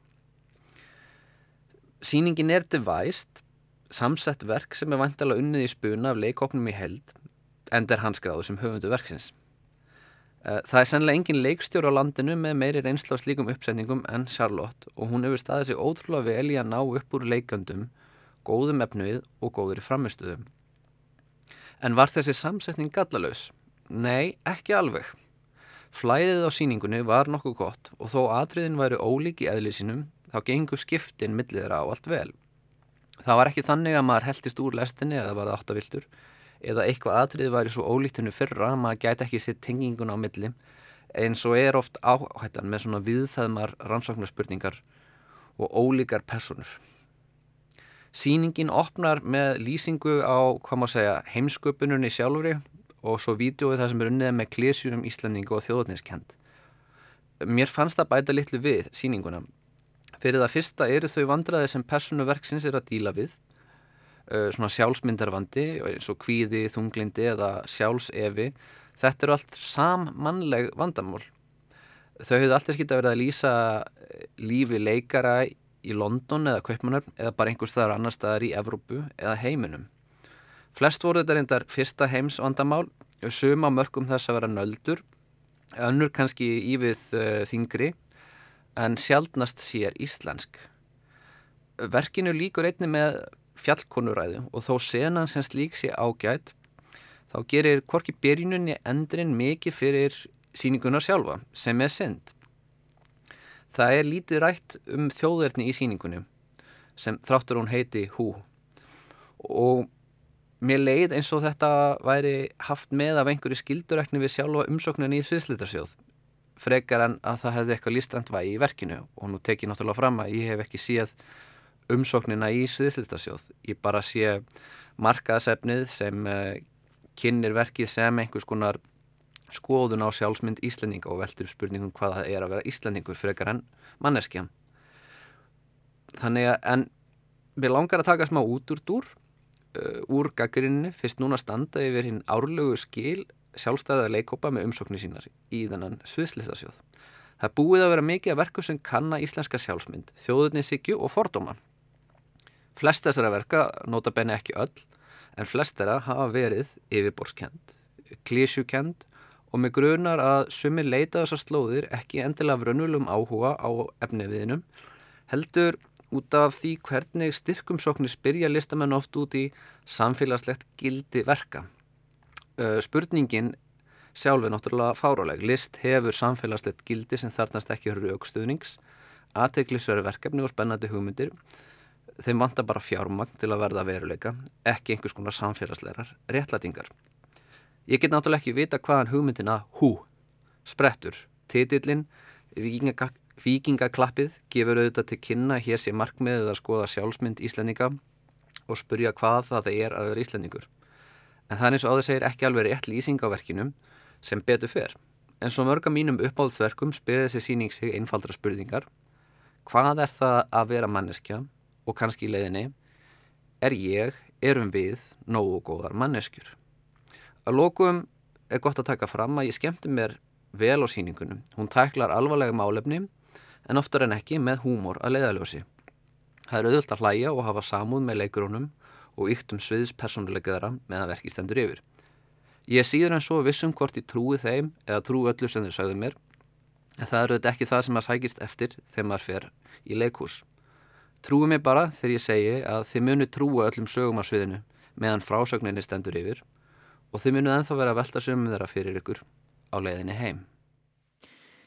Sýningin er devæst, samsett verk sem er vantala unnið í spuna af leikoknum í held enda er hans gráðu sem höfundu verksins. Eh, það er sennilega engin leikstjóru á landinu með meiri reynslu á slíkum uppsetningum en Charlotte og hún hefur staðið sig ótrúlega vel í að ná upp úr leikandum, góðum efnuð og góður framistuðum. En var þessi samsetning gallalös? Nei, ekki alveg. Flæðið á síningunni var nokkuð gott og þó atriðin væri ólík í eðlið sínum þá gengur skiptin milliðra á allt vel. Það var ekki þannig að maður heldist úr lestinni eða var það áttaviltur eða eitthvað atrið væri svo ólítinu fyrra að maður gæti ekki sitt tengingun á milli en svo er oft áhættan með svona viðþæðmar rannsóknarspurningar og ólíkar personur. Sýningin opnar með lýsingu á, hvað maður segja, heimsköpununni sjálfuri og svo vídjóið það sem er unnið með klésjunum Íslandingu og þjóðniskend. Mér fannst það bæta litlu við sýninguna. Fyrir það fyrsta eru þau vandraði sem personuverksins er að díla við svona sjálfsmyndarvandi eins og kvíði, þunglindi eða sjálfsefi þetta eru allt sammannleg vandamál þau hefðu alltaf skilt að vera að lýsa eh, lífi leikara í London eða Kaupmannöfn eða bara einhvers staðar annar staðar í Evrópu eða heiminum Flest voru þetta reyndar fyrsta heims vandamál, suma mörgum þess að vera nöldur, önnur kannski ívið uh, þingri, en sjálfnast sér íslensk. Verkinu líkur einni með fjallkonuræðu og þó senan sem slík sé ágætt, þá gerir hvorki byrjununni endrin mikið fyrir síningunar sjálfa, sem er synd. Það er lítið rætt um þjóðverðni í síningunum, sem þráttur hún heiti Hú og mér leið eins og þetta væri haft með af einhverju skildurækni við sjálfa umsókninni í Sviðslitarsjóð frekar en að það hefði eitthvað lístrand vægi í verkinu og nú tek ég náttúrulega fram að ég hef ekki séð umsóknina í Sviðslitarsjóð ég bara sé markaðsefnið sem uh, kynir verkið sem einhvers konar skoðun á sjálfsmynd Íslandinga og veldur spurningum hvað það er að vera Íslandingur frekar en manneskja þannig að en mér langar að taka smá út úr dúr uh, úr gaggrinni fyrst núna standa yfir hinn árlegu skil sjálfstæða leikópa með umsóknir sínar í þennan sviðslistasjóð. Það búið að vera mikið að verku sem kanna íslenska sjálfsmynd, þjóðurnisikju og fordóma. Flest þessara verka, nota benni ekki öll, en flest þeirra hafa verið yfirborskend, klísjukend og með grunar að sumir leita þessar slóðir ekki endilega vrönnulum áhuga á efniviðinum, heldur út af því hvernig styrkumsóknir spyrja listamenn oft út í samfélagslegt gildi verka. Spurningin sjálf er náttúrulega fáráleg. List hefur samfélagslegt gildi sem þarnast ekki eru aukstuðnings, aðteglisveri verkefni og spennandi hugmyndir. Þeim vantar bara fjármagn til að verða veruleika, ekki einhvers konar samfélagslegar réttlætingar. Ég get náttúrulega ekki vita hvaðan hugmyndina hú, sprettur, titillin, vikingakakk Víkingaklappið gefur auðvitað til kynna hér sé markmiðið að skoða sjálfsmynd Íslendinga og spurja hvað það er að vera Íslendingur. En það er eins og áður segir ekki alveg rétt lýsing á verkinum sem betur fer. En svo mörga mínum uppáðsverkum spyrði þessi síning sig einfaldra spurningar. Hvað er það að vera manneskja og kannski í leiðinni? Er ég, erum við, nógu góðar manneskjur? Að lókum er gott að taka fram að ég skemmti mér vel á síningunum. Hún tæklar alvarlega málefni en oftar en ekki með húmor að leiðaljósi. Það er auðvöld að hlæja og hafa samúð með leikurunum og ykt um sviðs personuleikaðara meðan verki stendur yfir. Ég síður en svo vissum hvort ég trúi þeim eða trúi öllu sem þau sögðu mér en það eru þetta ekki það sem að sækist eftir þegar maður fer í leikhús. Trúi mig bara þegar ég segi að þið munu trúa öllum sögum á sviðinu meðan frásögninni stendur yfir og þið munu enþá vera að velta sömum þeirra fyrir ykkur á leiðinni heim.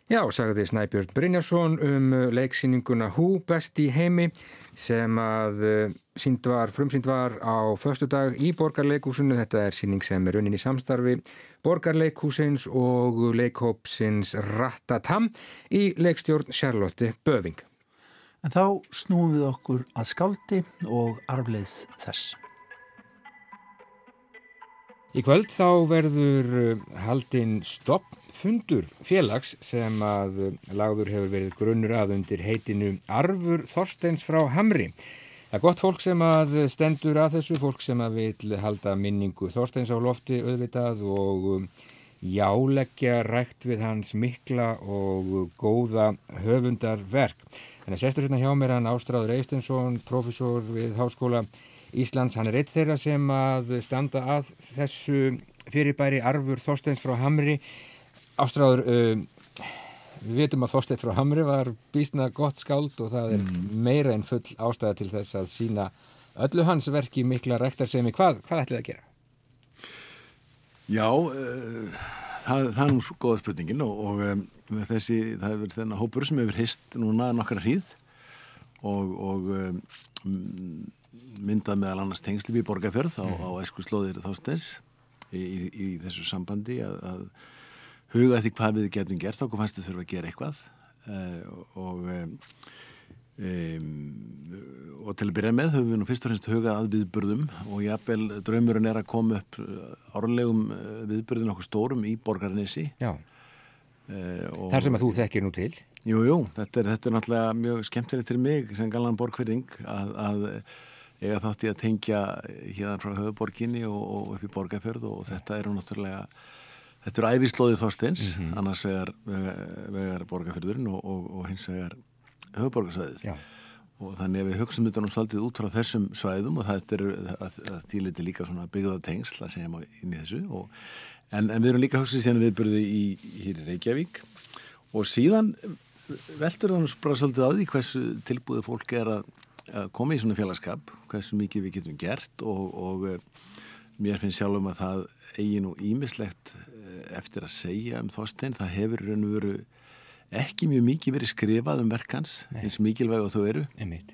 Já, sagði Snæbjörn Brynjarsson um uh, leiksýninguna Hú best í heimi sem að uh, var, frumsýnd var á förstu dag í Borgarleikúsinu. Þetta er síning sem er raunin í samstarfi Borgarleikúsins og leikhópsins Rattatam í leikstjórn Charlotte Böving. En þá snúum við okkur að skáldi og arfleið þess. Í kvöld þá verður uh, haldinn stoppfundur félags sem að uh, lagður hefur verið grunnur að undir heitinu Arfur Þorsteins frá Hamri. Það er gott fólk sem að stendur að þessu, fólk sem að vil halda minningu Þorsteins á lofti auðvitað og jáleggja rækt við hans mikla og góða höfundarverk. Þannig að sestur hérna hjá mér hann Ástráður Eistensson, profesor við Háskóla Íslands, hann er eitt þeirra sem að standa að þessu fyrirbæri Arfur Þorsteins frá Hamri Ástráður uh, við veitum að Þorstein frá Hamri var bísna gott skáld og það er mm. meira en full ástæða til þess að sína öllu hans verki mikla rektarsemi hvað, hvað ætlið að gera? Já uh, það, það er nú góða spurningin og, og um, þessi, það hefur þennan hópur sem hefur hist núna nokkara hríð og, og um, myndað meðal annars tengsli við borgarferð á, á esku slóðir þástens í, í, í þessu sambandi að, að huga því hvað við getum gert okkur fannst við þurfum að gera eitthvað uh, og um, um, og til að byrja með höfum við nú fyrst og fremst hugað að viðburðum og jáfnvel draumurinn er að koma upp árlegum viðburðin okkur stórum í borgarnessi Já. Uh, Þar sem að þú þekkir nú til. Jújú, jú, þetta, þetta er náttúrulega mjög skemmtilegt fyrir mig sem galan borgfyrring að, að eiga þátt í að tengja hérna frá höfuborginni og, og upp í borgarferð og þetta eru náttúrulega þetta eru æfislóðið þorstins mm -hmm. annars vegar, vegar, vegar borgarferðurinn og, og, og hins vegar höfuborgarsvæðið og þannig að við hugsaum þetta nú svolítið út frá þessum svæðum og það er að, að þýliti líka svona byggða tengsl að segja maður inn í þessu og, en, en við erum líka hugsað síðan viðbyrði í, hér í Reykjavík og síðan veldur það nú bara svolítið að því hversu tilbúið fólk er að, að koma í svona félagskap, hversu mikið við getum gert og, og eh, mér finnst sjálf um að það eigi nú ímislegt eh, eftir að segja um þóstein, það hefur raun og veru ekki mjög mikið verið skrifað um verkans eins mikilvæg og þau eru. Einmitt.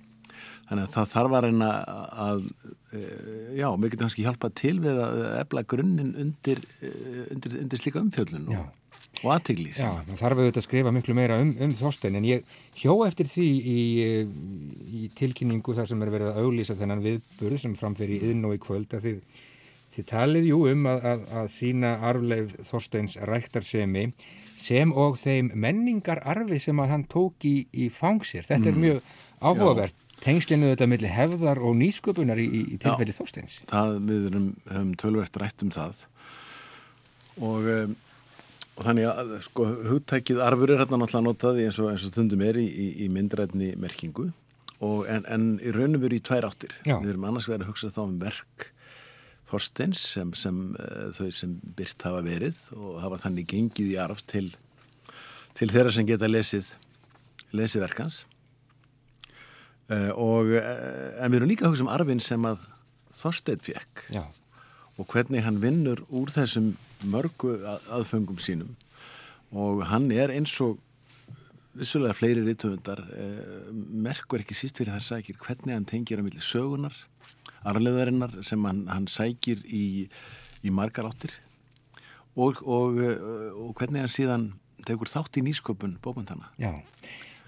þannig að það þarf að reyna að eh, já, við getum kannski hjálpað til við að ebla grunninn undir, undir, undir slíka umfjöllun og og aðteglís. Já, það þarf auðvitað að skrifa miklu meira um, um þóstein en ég hjó eftir því í, í tilkynningu þar sem er verið að auglýsa þennan viðburð sem framferi inn og í kvöld að þið, þið talið jú um að, að, að sína arfleif þósteins ræktarsemi sem og þeim menningararfi sem að hann tók í, í fangsir. Þetta mm. er mjög áhugavert. Tengslinu þetta millir hefðar og nýsköpunar í, í tilfelli þósteins. Það, við erum, höfum tölvert rætt um það og um, og þannig að sko hugtækið arfur er hérna náttúrulega notaði eins og, eins og stundum er í, í, myndrætni merkingu og en, en í raunum veru í tvær áttir Já. við erum annars verið að hugsa þá um verk Þorsteins sem, sem uh, þau sem byrt hafa verið og hafa þannig gengið í arf til, til þeirra sem geta lesið lesið verkans uh, og uh, en við erum líka að hugsa um arfin sem að Þorstein fekk Já. og hvernig hann vinnur úr þessum mörgu aðfengum sínum og hann er eins og vissulega fleiri rítuðundar eh, merkur ekki síst fyrir það sækir hvernig hann tengir á milli sögunar arleðarinnar sem hann, hann sækir í, í margar áttir. Og, og, og hvernig hann síðan tegur þátt í nýsköpun bókmyndana Já,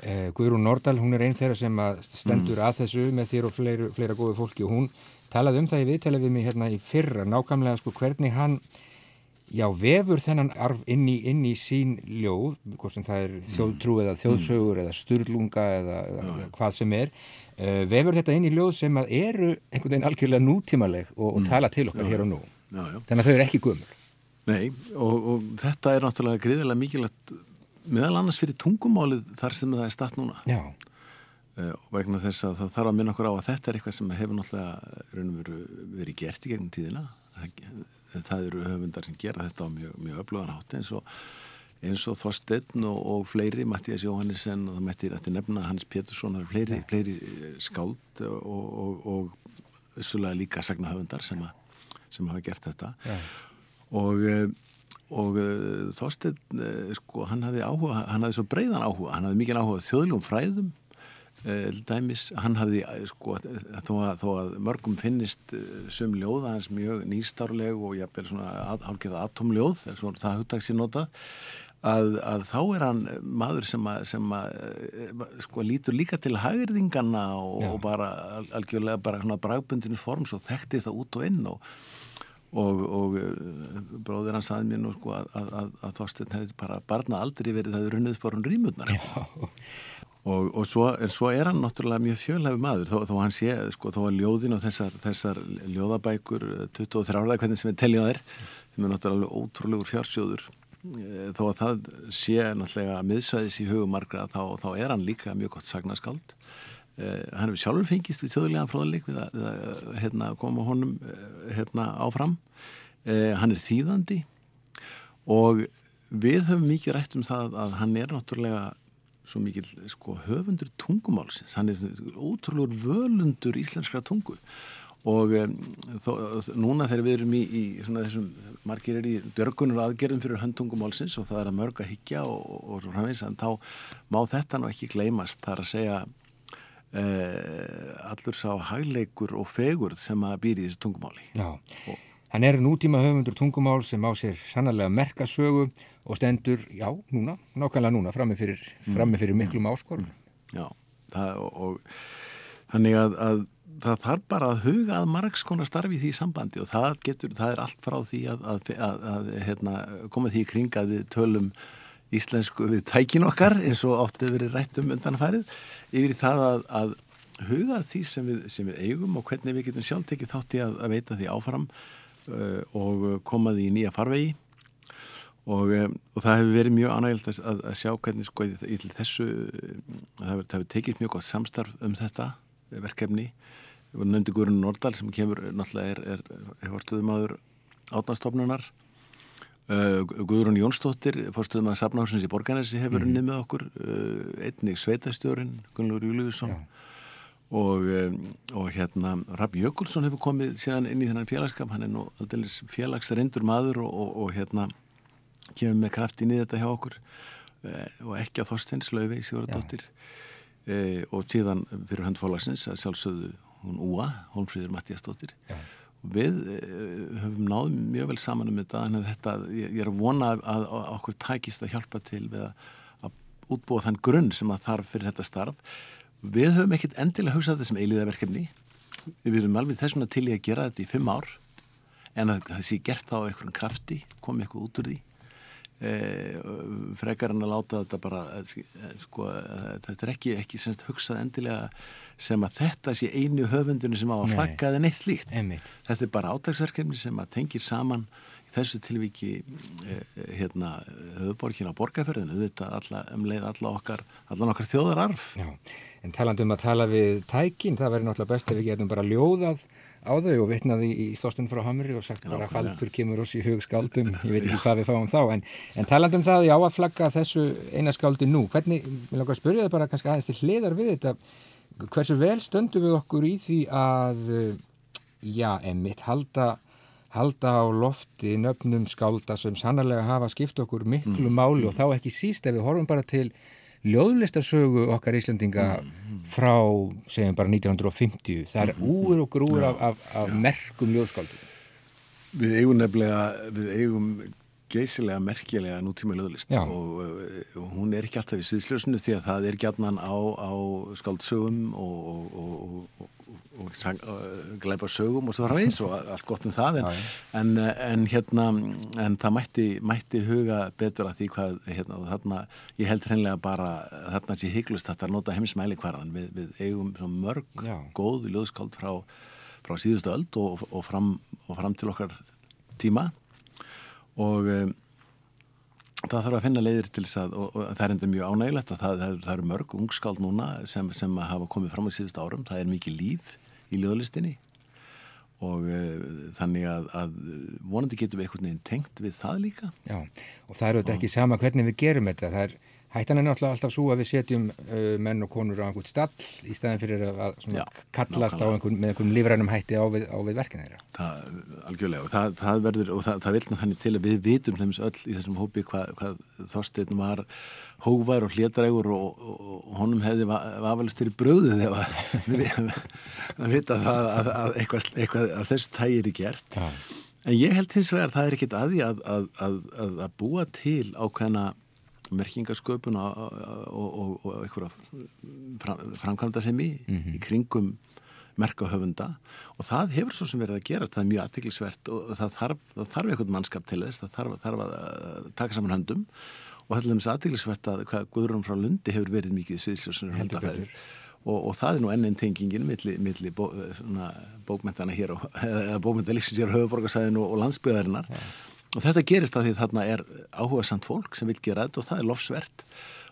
eh, Guðrún Nordal hún er einn þeirra sem stendur mm. að þessu með þér og fleira, fleira góðu fólki. Og hún talaði um það í viðtala við mig hérna í fyrra nákvæmlega sko hvernig hann já, vefur þennan arf inn í, inn í sín ljóð, hvort sem það er mm. þjóðtrú eða þjóðsögur eða styrlunga eða, eða hvað sem er uh, vefur þetta inn í ljóð sem að eru einhvern veginn algjörlega nútímaleg og, og mm. tala til okkar já, hér og nú. Já, já. þannig að þau eru ekki gömur Nei, og, og þetta er náttúrulega greiðilega mikilvægt meðal annars fyrir tungumálið þar sem það er statt núna. Já vegna þess að það þarf að minna okkur á að þetta er eitthvað sem hefur náttúrulega verið gert í gegnum tíðina. Það eru höfundar sem gera þetta á mjög, mjög öflugan hátt eins og, og Þorstein og, og fleiri, Mattias Jóhannesson og það mættir að nefna Hans Pétursson eru fleiri, fleiri eh, skáld og, og vissulega líka sagna höfundar sem, a, sem hafa gert þetta. Ja. og eh, og Þorstein sko, hann hafði áhuga, hann hafði svo breiðan áhuga hann hafði mikið áhuga þjóðljum fræðum Eh, dæmis, hann hafði eh, sko, þó, að, þó að mörgum finnist eh, sum ljóð hans mjög nýstárleg og jáfnvel svona hálfgeða atomljóð, að það hugtæks ég nota að, að þá er hann maður sem að, sem að sko lítur líka til hægirðingana og, og bara algjörlega bara svona bragbundinu form svo þekkti það út og inn og og, og bróðir hans aðeins mér nú sko að, að, að Þorstein hefði bara barna aldrei verið það runnið sporun rýmurnar sko. Og, og svo, svo er hann náttúrulega mjög fjölhæfi maður þó, þó hann sé, sko, þó að ljóðin og þessar, þessar ljóðabækur 23 ára, hvernig sem við tellja þær sem er náttúrulega ótrúlegur fjársjóður eh, þó að það sé náttúrulega miðsvæðis í hugumargra þá, þá er hann líka mjög gott sagnaskald eh, hann hefur sjálfur fengist við þjóðlegan fróðleik við að, við að hérna, koma honum eh, hérna, áfram. Eh, hann er þýðandi og við höfum mikið rætt um það að hann er náttúrulega svo mikil sko, höfundur tungumálsins. Hann er ótrúlega völundur íslenskra tungu. Og um, þó, núna þegar við erum í, í svona þessum margir er í björgunur aðgerðum fyrir höndtungumálsins og það er að mörg að higgja og, og, og svo framins en þá má þetta nú ekki gleymast. Það er að segja eh, allur sá hagleikur og fegurð sem að býri þessu tungumáli. Já, og, hann er nútíma höfundur tungumál sem á sér sannarlega merkasögu og stendur, já, núna, nákvæmlega núna frammi fyrir, frammi fyrir miklum áskorun. Já, það, og, og þannig að, að það þarf bara að huga að margskona starfi í því sambandi og það getur, það er allt frá því að, að, að hérna, koma því í kring að við tölum íslensku við tækin okkar eins og oft hefur verið rætt um undanfærið yfir það að huga því sem við, sem við eigum og hvernig við getum sjálf tekið þátt í að veita því áfram uh, og koma því í nýja farvegi og, um, og það hefur verið mjög ánægilt að, að, sjá hvernig sko í þessu það hefur, það hefur tekið mjög gott samstarf um þetta verkefni. Nefndi Guðrun Nordal sem kemur náttúrulega er, er, er fórstöðumadur átnastofnunar uh, Guðrun Jónsdóttir fórstöðum að Safnahúsins í Borgarnesi hefur unnið mm. með okkur uh, einnig Sveitastjórin Gunnlur Júliusson og, um, og hérna Rabi Jökulsson hefur komið síðan inn í þennan félagskap hann er nú alldeles félagsreindur maður og, og, og hérna kemur með kraft inn í þetta hjá okkur uh, og ekki að Þorsteins Lauvi Sigurðardóttir. Uh, og síðan fyrir höndfólagsins að sjálfsögðu hún Úa, Holmfríður Mattíastóttir við uh, höfum náð mjög vel saman um þetta en þetta, ég, ég er að vona að, okkur tækist að hjálpa til við að, að útbúa þann grunn sem að þarf fyrir þetta starf. Við höfum ekkert endilega hugsað þetta sem eiliðaverkefni við erum alveg þessuna til í að gera þetta í fimm ár en að það sé gert á einhverjum krafti komið eitthvað út úr því. Eh, frekar en að láta þetta bara eh, sko, þetta er ekki, ekki semst, hugsað endilega sem að þetta sé einu höfundinu sem á að flagga eða neitt slíkt Einmitt. þetta er bara átagsverkefni sem að tengir saman í þessu tilviki eh, hérna höfuborgin á borgarferðinu þetta alla, um leið alla okkar allan okkar þjóðararf Já. En talandum að tala við tækin það verður náttúrulega best ef við getum bara ljóðað á þau og vitnaði í Þorsten frá Hamri og sagt bara faldur kemur oss í hug skáldum. Ég veit ekki hvað við fáum þá en, en talandum það, já að flagga þessu eina skáldi nú, hvernig, ég langar að spyrja það bara kannski aðeins til hliðar við þetta. Hversu vel stöndum við okkur í því að já, emitt, halda halda á lofti nöfnum skálda sem sannarlega hafa skipt okkur miklu mm. máli og þá ekki síst ef við horfum bara til ljóðlistarsögu okkar Íslandinga mm. frá, segjum bara 1950 það er mm-hmm. úr og grúur af, af, af merkum ljóðskaldum Við eigum nefnilega, við eigum geysilega merkilega nútíma löðlist og, og hún er ekki alltaf í sviðsljósinu því að það er gætnan á, á skaldsögum og, og, og gleipa sögum og svo veins og allt gott um það en, en, en hérna en það mætti, mætti huga betur að því hvað hérna, þarna, ég held hreinlega bara þarna sé hygglust að það nota heimsmæli hverðan við, við eigum mörg Já. góð löðskald frá, frá síðustu öld og fram, fram til okkar tíma. Og um, það þarf að finna leiðir til þess að, og, og það er enda mjög ánægilegt að það, það, það eru mörg ungskáld núna sem, sem hafa komið fram á síðust árum, það er mikið líf í liðlistinni og uh, þannig að, að vonandi getum við einhvern veginn tengt við það líka. Já, og það eru þetta ekki sama hvernig við gerum þetta, það er Hættan er náttúrulega alltaf svo að við setjum uh, menn og konur á einhvern stall í staðin fyrir að Já, kallast einhvern, með einhvern lífrænum hætti á við, við verkinn þeirra. Það, algjörlega, og það, það verður, og það, það vil náttúrulega til að við vitum þeim öll í þessum hópi hvað, hvað Þorstein var hóvar og hlétrægur og, og, og honum hefði vafalist fyrir bröðið þegar við vita að, að, að eitthvað, eitthvað af þessu tægir er gert. Já. En ég held hins vegar það er ekkit aði að, að búa til ákveðna merkingasköpun og, og, og einhverja fram, framkvæmda sem í mm -hmm. í kringum merkahöfunda. Og það hefur svo sem verið að gera það er mjög aðtiklisvert og það þarf, það þarf einhvern mannskap til þess, það þarf, þarf að taka saman höndum. Og það er mjög aðtiklisvert að hvað Guðrún frá Lundi hefur verið mikið sviðsljósunir höndafæður og, og það er nú enn tengingin millir milli bó, bókmentana hér og, eða bókmentalífsins hér höfuborgarsæðinu og landsbyðarinnar ja. Og þetta gerist að því þarna er áhuga samt fólk sem vil gera þetta og það er lofsvert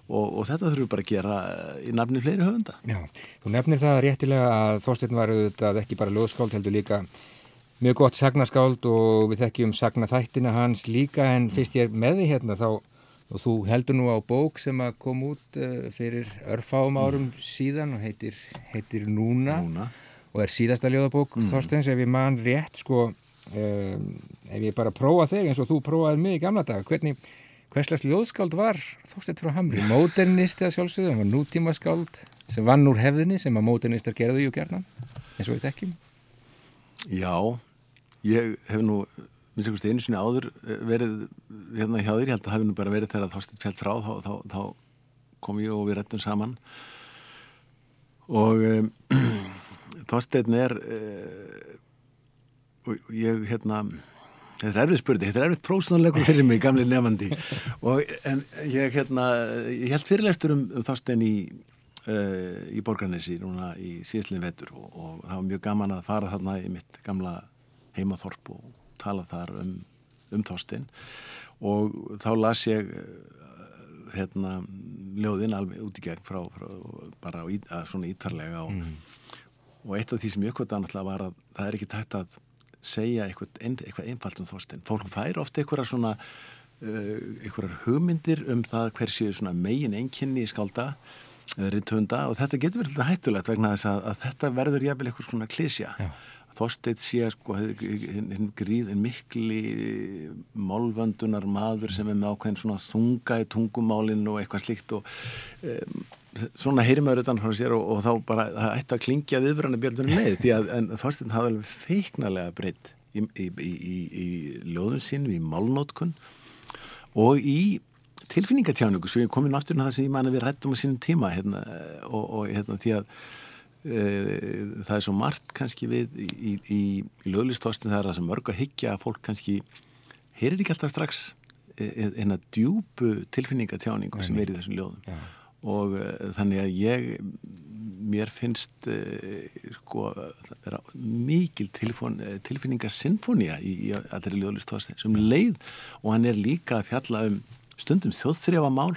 og, og þetta þurfum við bara að gera í nafni fleiri höfunda. Já, þú nefnir það réttilega að Þorstein var auðvitað ekki bara löðskáld heldur líka mjög gott sagnaskáld og við þekkjum sagnaþættina hans líka en fyrst ég er með því hérna þá og þú heldur nú á bók sem að kom út uh, fyrir örfáum árum mm. síðan og heitir, heitir Núna, Núna og er síðasta ljóðabók mm. Þorsteins ef ég man rétt sko um, ef ég bara prófa þig eins og þú prófaði mig í gamla dag hvernig, hverslega ljóðskáld var Þorstein frá Hamri, móternist eða sjálfsögðu, hann var nútíma skáld sem vann úr hefðinni sem að móternistar gerðu í gerna, eins og við þekkjum. Já ég hef nú, minnst einhvers veginn einu sinni áður eh, verið hérna hjá þér ég held að það hefði nú bara verið þegar að Þorstein fælt frá þá, þá, þá kom ég og við rettum saman. Og um, Þorstein er uh, og ég hérna þetta er erfið spurning, þetta er erfið prósónleikur fyrir mig, gamli nefandi og en ég hérna, ég held fyrirlestur um, um þásten í uh, í Borgarnesi núna í síðsliðin vetur og, og það var mjög gaman að fara þarna í mitt gamla heimaþorp og tala þar um, um þásten og þá las ég hérna ljóðin alveg út í gegn frá, frá bara í, svona ítarlega og, mm. og eitt af því sem ég kvölda var að það er ekki tætt að segja eitthvað, einfalt um þorstein. Fólk fær ofta eitthvað svona uh, eitthvað hugmyndir um það hver séu svona megin einnkynni í skálda eða ritthunda og þetta getur verið hættulegt vegna þess að, að þetta verður jafnvel eitthvað svona klísja Þorsteit sé sko hinn gríð, hinn mikli málvöndunar maður sem er með ákveðin svona þunga í tungumálinu og eitthvað slíkt og um, svona heyri maður utan frá sér og, og þá bara það ætti að klingja viðbröna björnum með því að Þorsteit hafa alveg feiknarlega breytt í, í, í, í ljóðun sínum, í málnótkun og í tilfinningatjáningu svo ég kom inn aftur um það sem ég man að við rættum á sínum tíma hérna, og, og hérna því að Eh, það er svo margt kannski við í, í, í löglistostin það er að sem mörg að higgja að fólk kannski heyrir ekki alltaf strax eina djúbu tilfinningatjáningu sem er í þessum ljóðum ja. Og uh, þannig að ég mér finnst uh, sko mikil tilfinningasinfónia í, í allri löglistostin sem leið. Og hann er líka að fjalla um stundum þjóðþrjáfa mál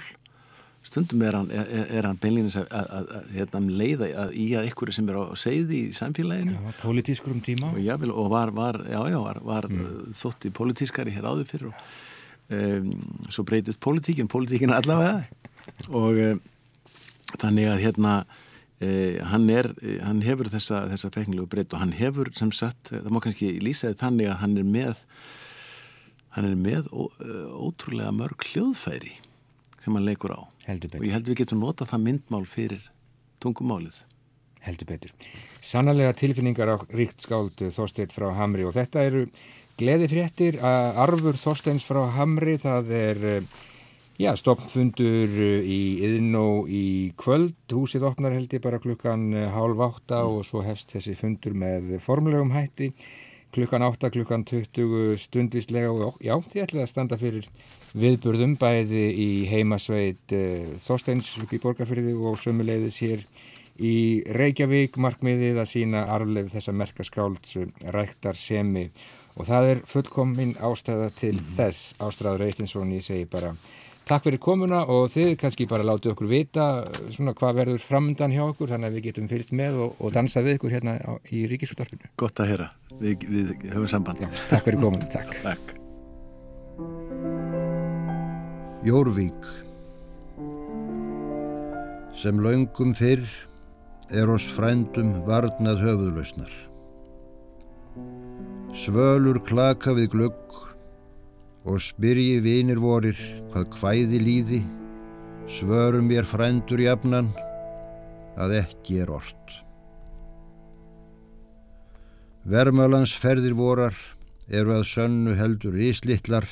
stundum er hann, er, er hann beinleginis að, að, að hérna, leiða að í að ykkur sem er á segði í samfélaginu. Já, politískur um tíma. Og, jáfnvel, og var, var, já, já, var, var mm. þótti politískari hér áður fyrir og um, svo breytist politíkin, politíkin allavega. Og um, þannig að hérna uh, hann, er, hann hefur þessa, þessa feknilegu breyt og hann hefur sem sagt, það má kannski lýsaði þannig að hann er með hann er með ó, ótrúlega mörg hljóðfæri sem hann leikur á. Og ég held við getum nota það myndmál fyrir tungumálið. Heldur betur. Sannarlega tilfinningar á ríkt skáld Þorstein frá Hamri. Og þetta eru gleði fréttir að arfur Þorsteins frá Hamri. Það er já, stoppfundur í Yðnó í kvöld húsið opnar held ég bara klukkan hálf átta mm. og svo hefst þessi fundur með formlegum hætti klukkan 8, klukkan 20 stundvislega og já, þið ætlaði að standa fyrir viðburðum bæði í heimasveit uh, Þorsteins í borgarfyrði og sömuleiðis hér í Reykjavík markmiðið að sína arfleif þessa merkaskálds ræktar semi og það er fullkominn ástæða til mm. þess Ástráður Eistinsson, ég segi bara Takk fyrir komuna og þið kannski bara látu okkur vita svona hvað verður framöndan hjá okkur þannig að við getum fylgst með og, og dansa við ykkur hérna á, í Ríkisúttarfinu. Gott að heyra, við, við höfum samband. Já, takk fyrir komuna, takk. takk. Jórvík sem laungum fyrr er oss frændum varnað höfuðlausnar. Svölur klaka við glögg og spyrji vinir vorir hvað hvæði líði, svörum ég frændur jafnan að ekki er orrt. Vermalandsferðir vorar eru að sönnu heldur íslittlar,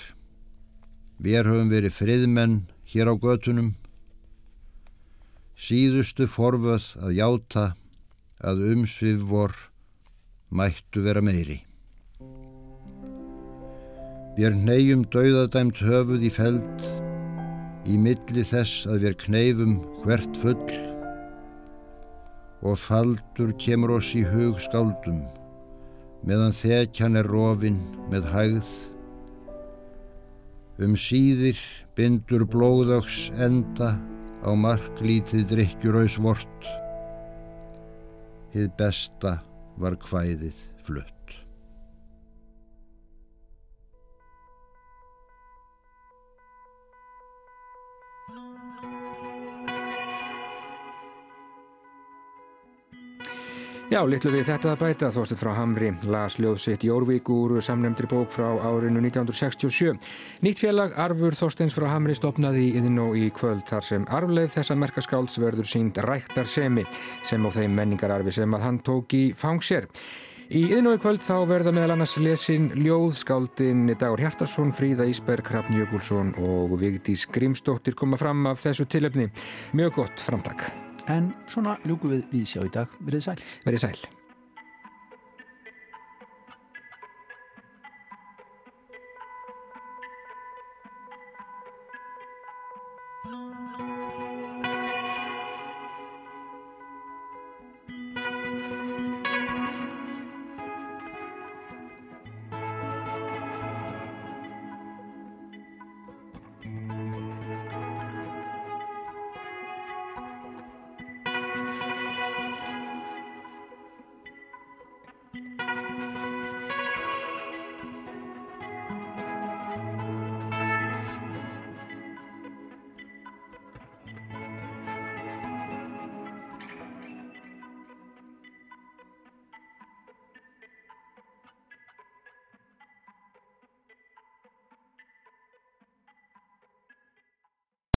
við höfum verið friðmenn hér á götunum, síðustu forvöð að játa að umsvið vor mættu vera meiri. Vér neyjum dauðadæmt höfuð í feld, í milli þess að vér kneifum hvert full og faldur kemur oss í hug skáldum meðan þekjan er rofin með hægð. Um síðir bindur blóðöks enda á marklítið drikkjurauðs vort. Hið besta var hvæðið flutt. Já, litlu við þetta að bæta þóstuð frá Hamri las ljóðsitt Jórvík úr samnemndri bók frá árinu 1967. Nýtt félag Arfur Þorsteins frá Hamri stopnaði í Yðinó í kvöld þar sem arfleið þessa merkaskálds verður sínd ræktar semi sem á þeim menningararfi sem að hann tók í fangsér. Í Yðinó í kvöld þá verða meðal annars lesin ljóðskáldin Dagur Hjartarsson, Fríða Ísberg, Hrafn Jökulsson og Vigdís Grímsdóttir koma fram af þessu tilöfni. Mjög gott framtak en svona ljúku við við sjá í dag. Verðið sæl. Verðið sæl.